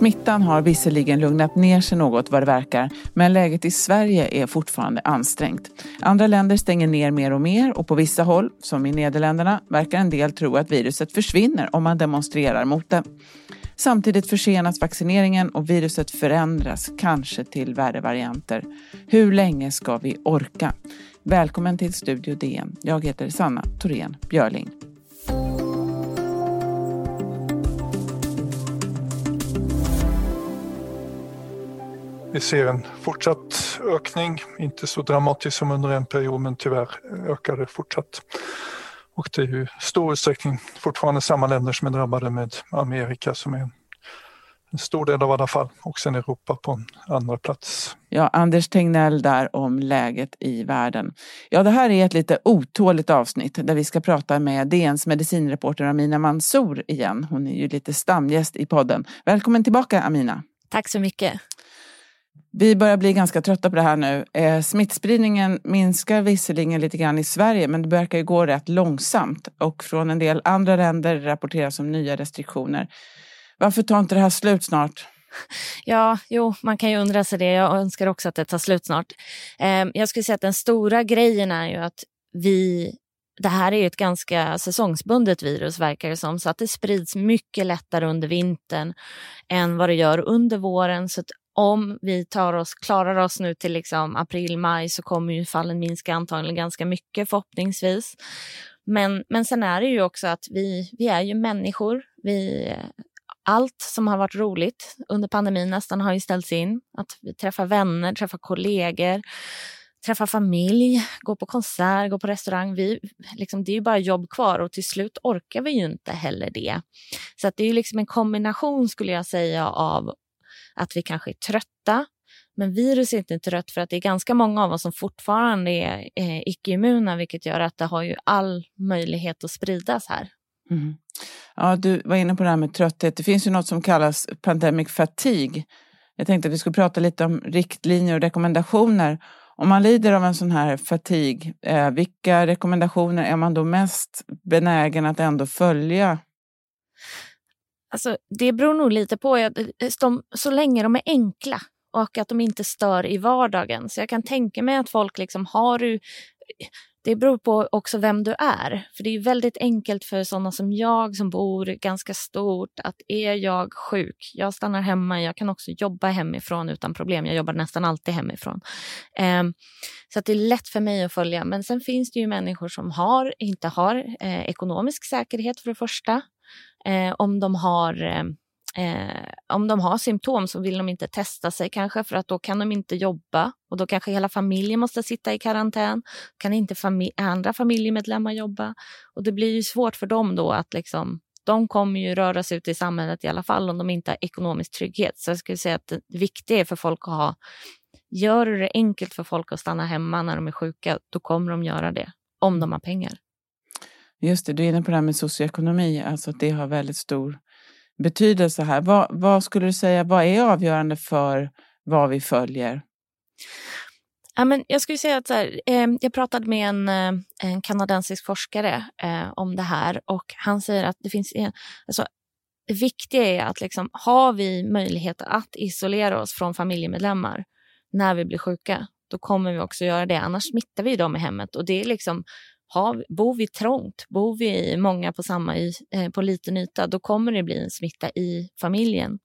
Smittan har visserligen lugnat ner sig något vad det verkar, men läget i Sverige är fortfarande ansträngt. Andra länder stänger ner mer och mer och på vissa håll, som i Nederländerna, verkar en del tro att viruset försvinner om man demonstrerar mot det. Samtidigt försenas vaccineringen och viruset förändras, kanske till värre varianter. Hur länge ska vi orka? Välkommen till Studio DN. Jag heter Sanna Thorén Björling. Vi ser en fortsatt ökning, inte så dramatisk som under en period men tyvärr ökar det fortsatt. Och det är ju stor utsträckning fortfarande samma länder som är drabbade med Amerika som är en stor del av alla fall och sen Europa på en andra plats. Ja, Anders Tegnell där om läget i världen. Ja, det här är ett lite otåligt avsnitt där vi ska prata med DNs medicinreporter Amina Mansour igen. Hon är ju lite stamgäst i podden. Välkommen tillbaka Amina. Tack så mycket. Vi börjar bli ganska trötta på det här nu. Eh, smittspridningen minskar visserligen lite grann i Sverige men det verkar ju gå rätt långsamt och från en del andra länder rapporteras om nya restriktioner. Varför tar inte det här slut snart? Ja, jo, man kan ju undra sig det. Jag önskar också att det tar slut snart. Eh, jag skulle säga att den stora grejen är ju att vi det här är ju ett ganska säsongsbundet virus verkar det som, så att det sprids mycket lättare under vintern än vad det gör under våren. Så om vi tar oss, klarar oss nu till liksom april, maj så kommer ju fallen minska antagligen ganska mycket förhoppningsvis. Men, men sen är det ju också att vi, vi är ju människor. Vi, allt som har varit roligt under pandemin nästan har ju ställts in. Att vi träffar vänner, träffar kollegor, träffar familj, går på konsert, går på restaurang. Vi, liksom, det är ju bara jobb kvar och till slut orkar vi ju inte heller det. Så att det är ju liksom en kombination skulle jag säga av att vi kanske är trötta. Men virus är inte trött för att det är ganska många av oss som fortfarande är eh, icke-immuna vilket gör att det har ju all möjlighet att spridas här. Mm. Ja, du var inne på det här med trötthet. Det finns ju något som kallas pandemic fatigue. Jag tänkte att vi skulle prata lite om riktlinjer och rekommendationer. Om man lider av en sån här fatigue, eh, vilka rekommendationer är man då mest benägen att ändå följa? Alltså, det beror nog lite på, de, så länge de är enkla och att de inte stör i vardagen. Så jag kan tänka mig att folk liksom har du det beror på också vem du är. För det är väldigt enkelt för sådana som jag som bor ganska stort att är jag sjuk, jag stannar hemma, jag kan också jobba hemifrån utan problem. Jag jobbar nästan alltid hemifrån. Ehm, så att det är lätt för mig att följa. Men sen finns det ju människor som har, inte har eh, ekonomisk säkerhet för det första. Eh, om de har eh, eh, om de har symptom så vill de inte testa sig kanske för att då kan de inte jobba och då kanske hela familjen måste sitta i karantän. Kan inte fami andra familjemedlemmar jobba? Och det blir ju svårt för dem då att liksom, de kommer ju röra sig ut i samhället i alla fall om de inte har ekonomisk trygghet. Så jag skulle säga att det viktiga är för folk att ha, gör det enkelt för folk att stanna hemma när de är sjuka, då kommer de göra det, om de har pengar. Just det, du är inne på det här med socioekonomi, alltså att det har väldigt stor betydelse här. Vad, vad skulle du säga, vad är avgörande för vad vi följer? Ja, men jag skulle säga att så här, eh, jag pratade med en, eh, en kanadensisk forskare eh, om det här och han säger att det finns en, alltså, det viktiga är att liksom, har vi möjlighet att isolera oss från familjemedlemmar när vi blir sjuka, då kommer vi också göra det. Annars smittar vi dem i hemmet och det är liksom har, bor vi trångt, bor vi många på samma eh, på liten yta, då kommer det bli en smitta i familjen.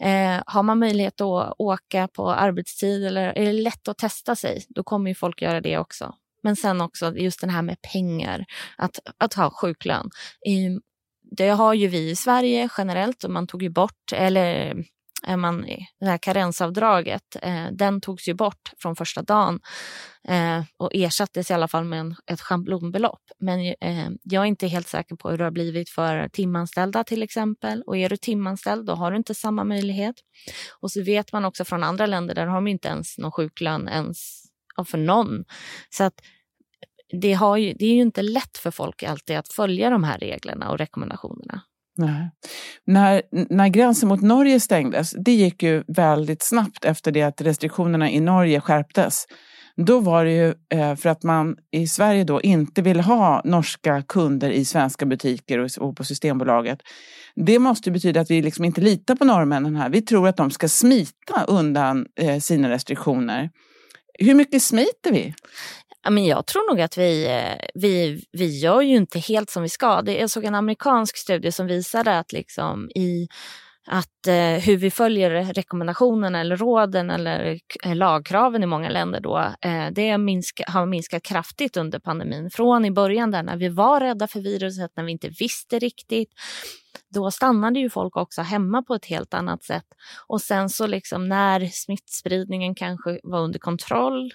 Eh, har man möjlighet att åka på arbetstid eller är det lätt att testa sig, då kommer ju folk göra det också. Men sen också just det här med pengar, att, att ha sjuklön. Ehm, det har ju vi i Sverige generellt och man tog ju bort, eller man, det här karensavdraget, eh, den togs ju bort från första dagen eh, och ersattes i alla fall med en, ett schablonbelopp. Men eh, jag är inte helt säker på hur det har blivit för timanställda till exempel. Och är du timanställd då har du inte samma möjlighet. Och så vet man också från andra länder, där har de inte ens någon sjuklön ens för någon. Så att det, har ju, det är ju inte lätt för folk alltid att följa de här reglerna och rekommendationerna. Nej. När, när gränsen mot Norge stängdes, det gick ju väldigt snabbt efter det att restriktionerna i Norge skärptes. Då var det ju eh, för att man i Sverige då inte vill ha norska kunder i svenska butiker och på Systembolaget. Det måste betyda att vi liksom inte litar på norrmännen här. Vi tror att de ska smita undan eh, sina restriktioner. Hur mycket smiter vi? Ja, men jag tror nog att vi, eh, vi, vi gör ju inte helt som vi ska. Jag såg en amerikansk studie som visade att liksom i att eh, hur vi följer rekommendationerna eller råden eller eh, lagkraven i många länder då, eh, det minska, har minskat kraftigt under pandemin. Från i början där när vi var rädda för viruset, när vi inte visste riktigt, då stannade ju folk också hemma på ett helt annat sätt. Och sen så liksom när smittspridningen kanske var under kontroll,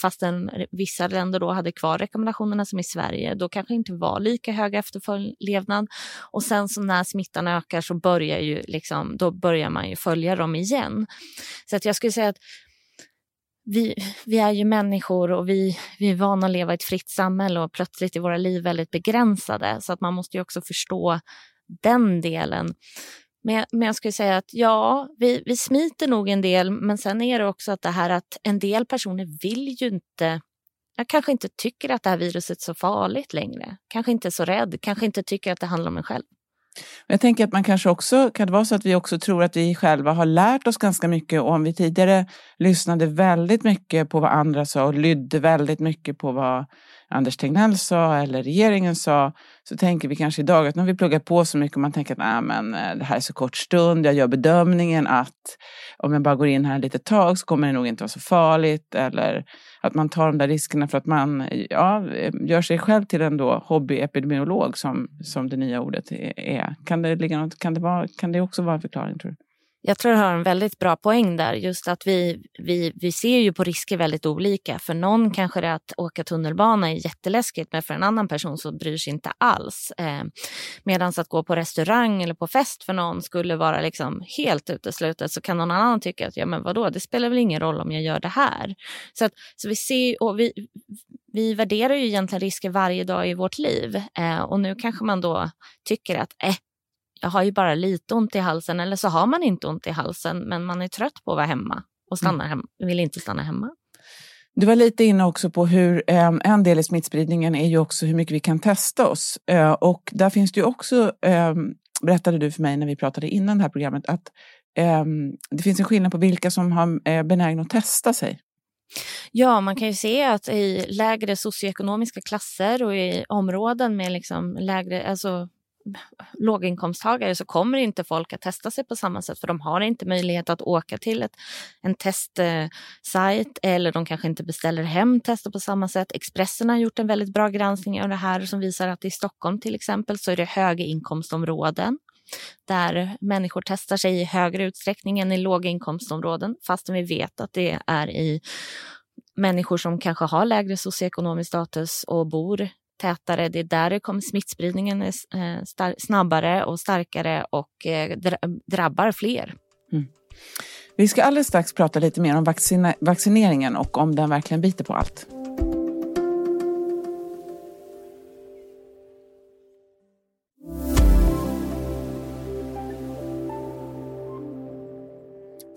fastän vissa länder då hade kvar rekommendationerna som i Sverige, då kanske inte var lika hög efterlevnad. Och sen så när smittan ökar så börjar, ju liksom, då börjar man ju följa dem igen. Så att jag skulle säga att vi, vi är ju människor och vi, vi är vana att leva i ett fritt samhälle och plötsligt är våra liv väldigt begränsade. Så att man måste ju också förstå den delen. Men, men jag skulle säga att ja, vi, vi smiter nog en del, men sen är det också att det här att en del personer vill ju inte jag kanske inte tycker att det här viruset är så farligt längre. Kanske inte är så rädd, kanske inte tycker att det handlar om en själv. Jag tänker att man kanske också, kan det vara så att vi också tror att vi själva har lärt oss ganska mycket och om vi tidigare lyssnade väldigt mycket på vad andra sa och lydde väldigt mycket på vad Anders Tegnell sa eller regeringen sa, så tänker vi kanske idag att nu har vi pluggat på så mycket och man tänker att Nej, men, eh, det här är så kort stund, jag gör bedömningen att om jag bara går in här ett litet tag så kommer det nog inte vara så farligt eller att man tar de där riskerna för att man ja, gör sig själv till en då hobbyepidemiolog som, som det nya ordet är. Kan det, ligga något, kan, det vara, kan det också vara en förklaring tror du? Jag tror du har en väldigt bra poäng där. Just att vi, vi, vi ser ju på risker väldigt olika. För någon kanske det att åka tunnelbana är jätteläskigt men för en annan person så bryr sig inte alls. Eh, Medan att gå på restaurang eller på fest för någon skulle vara liksom helt uteslutet så kan någon annan tycka att ja, men vadå, det spelar väl ingen roll om jag gör det här. Så, att, så vi ser och vi, vi värderar ju egentligen risker varje dag i vårt liv eh, och nu kanske man då tycker att eh, jag har ju bara lite ont i halsen eller så har man inte ont i halsen men man är trött på att vara hemma och stannar mm. hem, vill inte stanna hemma. Du var lite inne också på hur eh, en del i smittspridningen är ju också hur mycket vi kan testa oss. Eh, och där finns det ju också, eh, berättade du för mig när vi pratade innan det här programmet, att ehm, det finns en skillnad på vilka som har eh, benägna att testa sig. Ja, man kan ju se att i lägre socioekonomiska klasser och i områden med liksom lägre, alltså låginkomsttagare så kommer inte folk att testa sig på samma sätt för de har inte möjlighet att åka till ett, en testsajt eller de kanske inte beställer hem tester på samma sätt. Expressen har gjort en väldigt bra granskning av det här som visar att i Stockholm till exempel så är det höginkomstområden där människor testar sig i högre utsträckning än i låginkomstområden fastän vi vet att det är i människor som kanske har lägre socioekonomisk status och bor tätare. Det är där det kommer, smittspridningen är eh, snabbare och starkare och eh, drabbar fler. Mm. Vi ska alldeles strax prata lite mer om vaccineringen och om den verkligen biter på allt.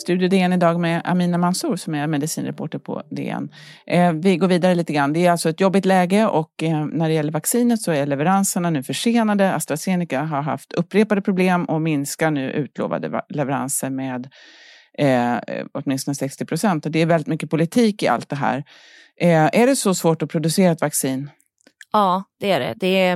Studio DN idag med Amina Mansour som är medicinreporter på DN. Eh, vi går vidare lite grann. Det är alltså ett jobbigt läge och eh, när det gäller vaccinet så är leveranserna nu försenade. AstraZeneca har haft upprepade problem och minskar nu utlovade leveranser med eh, åtminstone 60 procent. Och det är väldigt mycket politik i allt det här. Eh, är det så svårt att producera ett vaccin? Ja, det är det. det är,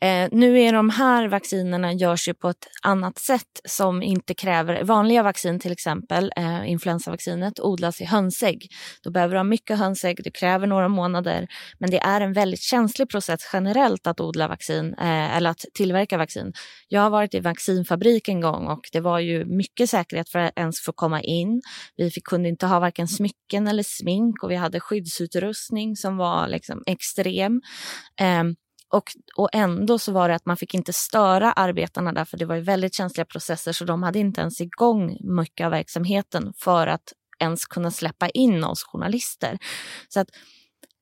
eh, nu är de här vaccinerna görs ju på ett annat sätt som inte kräver, vanliga vaccin till exempel, eh, influensavaccinet odlas i hönsägg. Då behöver du ha mycket hönsägg, det kräver några månader, men det är en väldigt känslig process generellt att odla vaccin eh, eller att tillverka vaccin. Jag har varit i vaccinfabrik en gång och det var ju mycket säkerhet för att ens få komma in. Vi fick, kunde inte ha varken smycken eller smink och vi hade skyddsutrustning som var liksom extrem. Um, och, och ändå så var det att man fick inte störa arbetarna där för det var ju väldigt känsliga processer så de hade inte ens igång mycket av verksamheten för att ens kunna släppa in oss journalister. Så att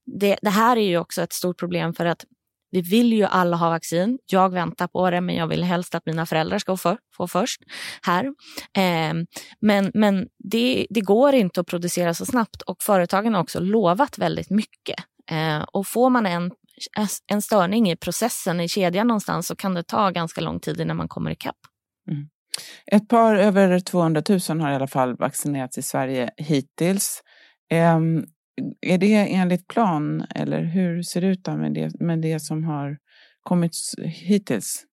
det, det här är ju också ett stort problem för att vi vill ju alla ha vaccin. Jag väntar på det men jag vill helst att mina föräldrar ska få, få först här. Eh, men men det, det går inte att producera så snabbt och företagen har också lovat väldigt mycket. Eh, och får man en, en störning i processen i kedjan någonstans så kan det ta ganska lång tid innan man kommer ikapp. Mm. Ett par över 200 000 har i alla fall vaccinerats i Sverige hittills. Eh, är det enligt plan eller hur ser det ut med det, med det som har kommit hittills?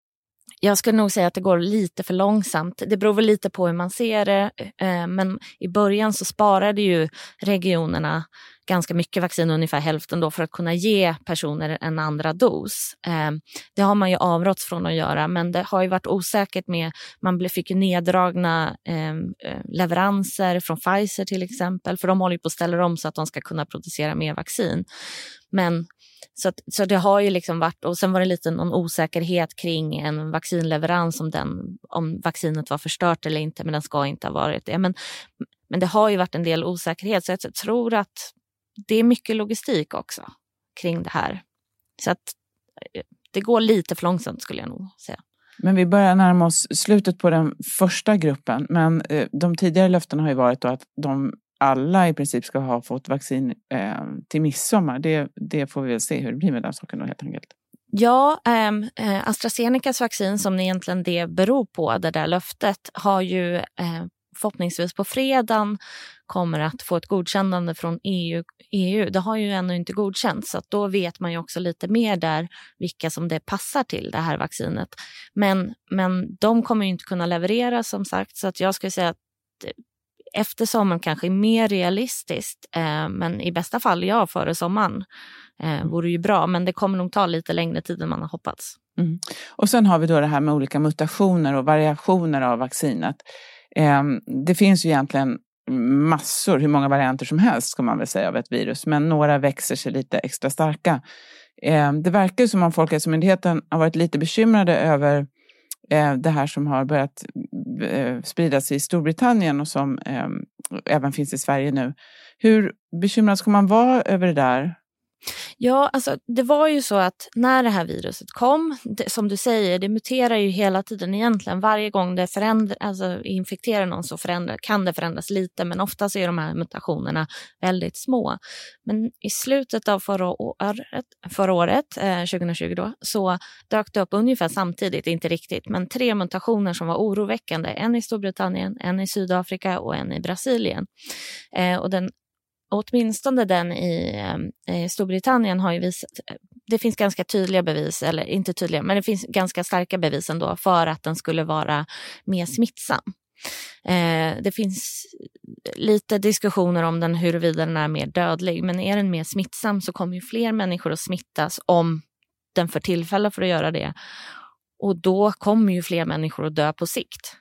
Jag skulle nog säga att det går lite för långsamt. Det beror väl lite på hur man ser det. Eh, men i början så sparade ju regionerna ganska mycket vaccin, ungefär hälften då, för att kunna ge personer en andra dos. Eh, det har man ju avråtts från att göra, men det har ju varit osäkert med, man fick ju neddragna eh, leveranser från Pfizer till exempel, för de håller ju på att ställa om så att de ska kunna producera mer vaccin. Men så, att, så det har ju liksom varit, och sen var det lite någon osäkerhet kring en vaccinleverans om, den, om vaccinet var förstört eller inte, men den ska inte ha varit det. Men, men det har ju varit en del osäkerhet, så jag tror att det är mycket logistik också kring det här. Så att eh, det går lite för långsamt skulle jag nog säga. Men vi börjar närma oss slutet på den första gruppen. Men eh, de tidigare löftena har ju varit då att de alla i princip ska ha fått vaccin eh, till midsommar. Det, det får vi väl se hur det blir med den saken då helt enkelt. Ja, ehm, eh, AstraZenecas vaccin som egentligen det beror på, det där löftet, har ju eh, förhoppningsvis på fredagen kommer att få ett godkännande från EU. EU. Det har ju ännu inte godkänts så då vet man ju också lite mer där vilka som det passar till det här vaccinet. Men, men de kommer ju inte kunna leverera som sagt så att jag skulle säga att efter sommaren kanske är mer realistiskt. Eh, men i bästa fall ja, före sommaren eh, vore ju bra. Men det kommer nog ta lite längre tid än man har hoppats. Mm. Och sen har vi då det här med olika mutationer och variationer av vaccinet. Eh, det finns ju egentligen massor, hur många varianter som helst ska man väl säga av ett virus, men några växer sig lite extra starka. Eh, det verkar som om Folkhälsomyndigheten har varit lite bekymrade över Eh, det här som har börjat eh, spridas i Storbritannien och som eh, även finns i Sverige nu. Hur bekymrad ska man vara över det där? Ja, alltså det var ju så att när det här viruset kom, det, som du säger, det muterar ju hela tiden egentligen. Varje gång det förändrar, alltså infekterar någon så förändrar, kan det förändras lite, men oftast är de här mutationerna väldigt små. Men i slutet av förra året, förra året eh, 2020 då, så dök det upp ungefär samtidigt, inte riktigt, men tre mutationer som var oroväckande. En i Storbritannien, en i Sydafrika och en i Brasilien. Eh, och den åtminstone den i eh, Storbritannien har ju visat, eh, det finns ganska tydliga bevis, eller inte tydliga, men det finns ganska starka bevis ändå för att den skulle vara mer smittsam. Eh, det finns lite diskussioner om den huruvida den är mer dödlig, men är den mer smittsam så kommer ju fler människor att smittas om den får tillfälle för att göra det. Och då kommer ju fler människor att dö på sikt.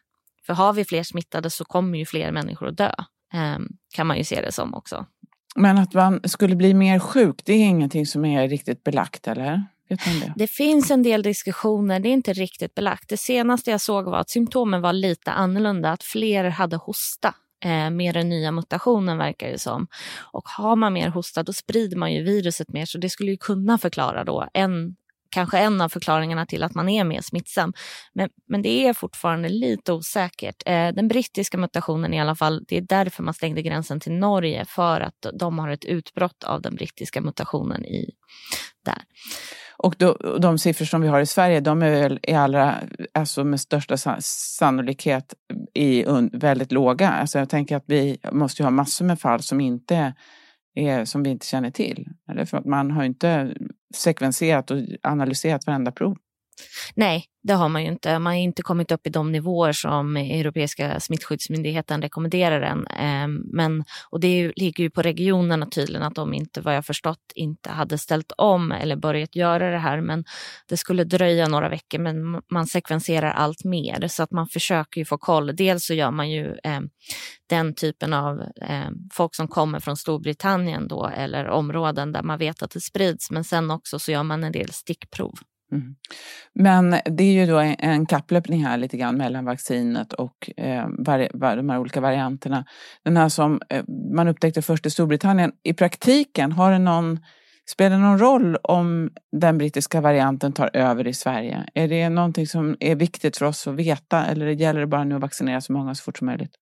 För har vi fler smittade så kommer ju fler människor att dö, eh, kan man ju se det som också. Men att man skulle bli mer sjuk, det är ingenting som är riktigt belagt, eller? Det? det? finns en del diskussioner, det är inte riktigt belagt. Det senaste jag såg var att symptomen var lite annorlunda, att fler hade hosta eh, med den nya mutationen verkar det som. Och har man mer hosta då sprider man ju viruset mer så det skulle ju kunna förklara då en kanske en av förklaringarna till att man är mer smittsam. Men, men det är fortfarande lite osäkert. Eh, den brittiska mutationen i alla fall, det är därför man stängde gränsen till Norge, för att de har ett utbrott av den brittiska mutationen i, där. Och då, de siffror som vi har i Sverige, de är väl i allra, alltså med största sannolikhet i väldigt låga. Alltså jag tänker att vi måste ha massor med fall som inte är, som vi inte känner till. Eller för att man har inte sekvenserat och analyserat varenda prov. Nej, det har man ju inte. Man har inte kommit upp i de nivåer som Europeiska smittskyddsmyndigheten rekommenderar än. Ehm, men, och det ligger ju på regionerna tydligen att de inte, vad jag förstått, inte hade ställt om eller börjat göra det här. Men det skulle dröja några veckor, men man sekvenserar allt mer så att man försöker ju få koll. Dels så gör man ju eh, den typen av eh, folk som kommer från Storbritannien då eller områden där man vet att det sprids, men sen också så gör man en del stickprov. Mm. Men det är ju då en kapplöpning här lite grann mellan vaccinet och eh, var, de här olika varianterna. Den här som eh, man upptäckte först i Storbritannien, i praktiken, har det någon Spelar det någon roll om den brittiska varianten tar över i Sverige? Är det någonting som är viktigt för oss att veta eller gäller det bara nu att vaccinera så många så fort som möjligt?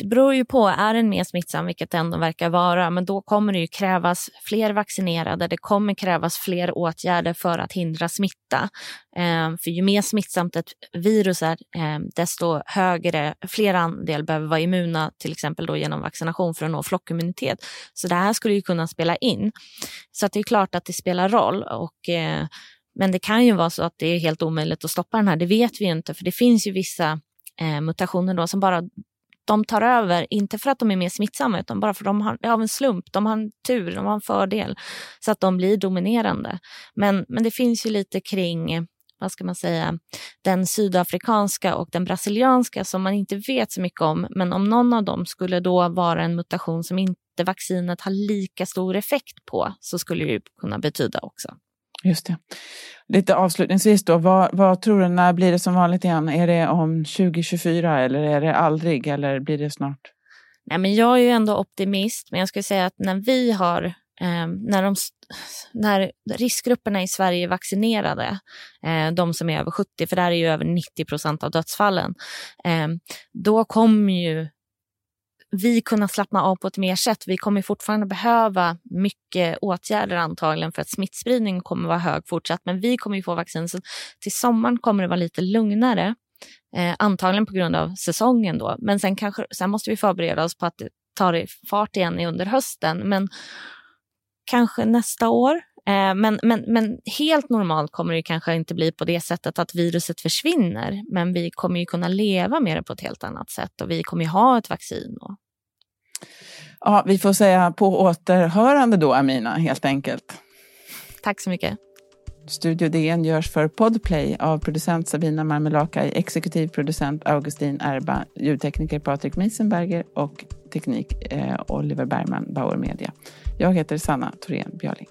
Det beror ju på, är den mer smittsam, vilket den ändå verkar vara, men då kommer det ju krävas fler vaccinerade. Det kommer krävas fler åtgärder för att hindra smitta. Eh, för ju mer smittsamt ett virus är, eh, desto högre, fler andel behöver vara immuna, till exempel då genom vaccination för att nå flockimmunitet. Så det här skulle ju kunna spela in. Så att det är klart att det spelar roll. Och, eh, men det kan ju vara så att det är helt omöjligt att stoppa den här, det vet vi ju inte, för det finns ju vissa eh, mutationer då som bara de tar över, inte för att de är mer smittsamma utan bara för att de har av en slump, de har en tur, de har en fördel så att de blir dominerande. Men, men det finns ju lite kring vad ska man säga, den sydafrikanska och den brasilianska som man inte vet så mycket om. Men om någon av dem skulle då vara en mutation som inte vaccinet har lika stor effekt på så skulle det ju kunna betyda också. Just det. Lite avslutningsvis då, vad, vad, tror du, när blir det som vanligt igen? Är det om 2024 eller är det aldrig eller blir det snart? Nej, men jag är ju ändå optimist, men jag skulle säga att när vi har eh, när, de, när riskgrupperna i Sverige är vaccinerade, eh, de som är över 70, för där är ju över 90 procent av dödsfallen, eh, då kommer ju vi kunna slappna av på ett mer sätt. Vi kommer fortfarande behöva mycket åtgärder antagligen för att smittspridningen kommer vara hög fortsatt. Men vi kommer ju få vaccin. Så till sommaren kommer det vara lite lugnare. Eh, antagligen på grund av säsongen då. Men sen, kanske, sen måste vi förbereda oss på att det tar fart igen under hösten. Men kanske nästa år. Eh, men, men, men helt normalt kommer det kanske inte bli på det sättet att viruset försvinner. Men vi kommer ju kunna leva med det på ett helt annat sätt och vi kommer ju ha ett vaccin. Och... Ja, vi får säga på återhörande då, Amina, helt enkelt. Tack så mycket. Studio DN görs för Podplay av producent Sabina Marmelakai, exekutiv producent Augustin Erba, ljudtekniker Patrik Miesenberger och teknik eh, Oliver Bergman, Bauer Media. Jag heter Sanna Thorén Björling.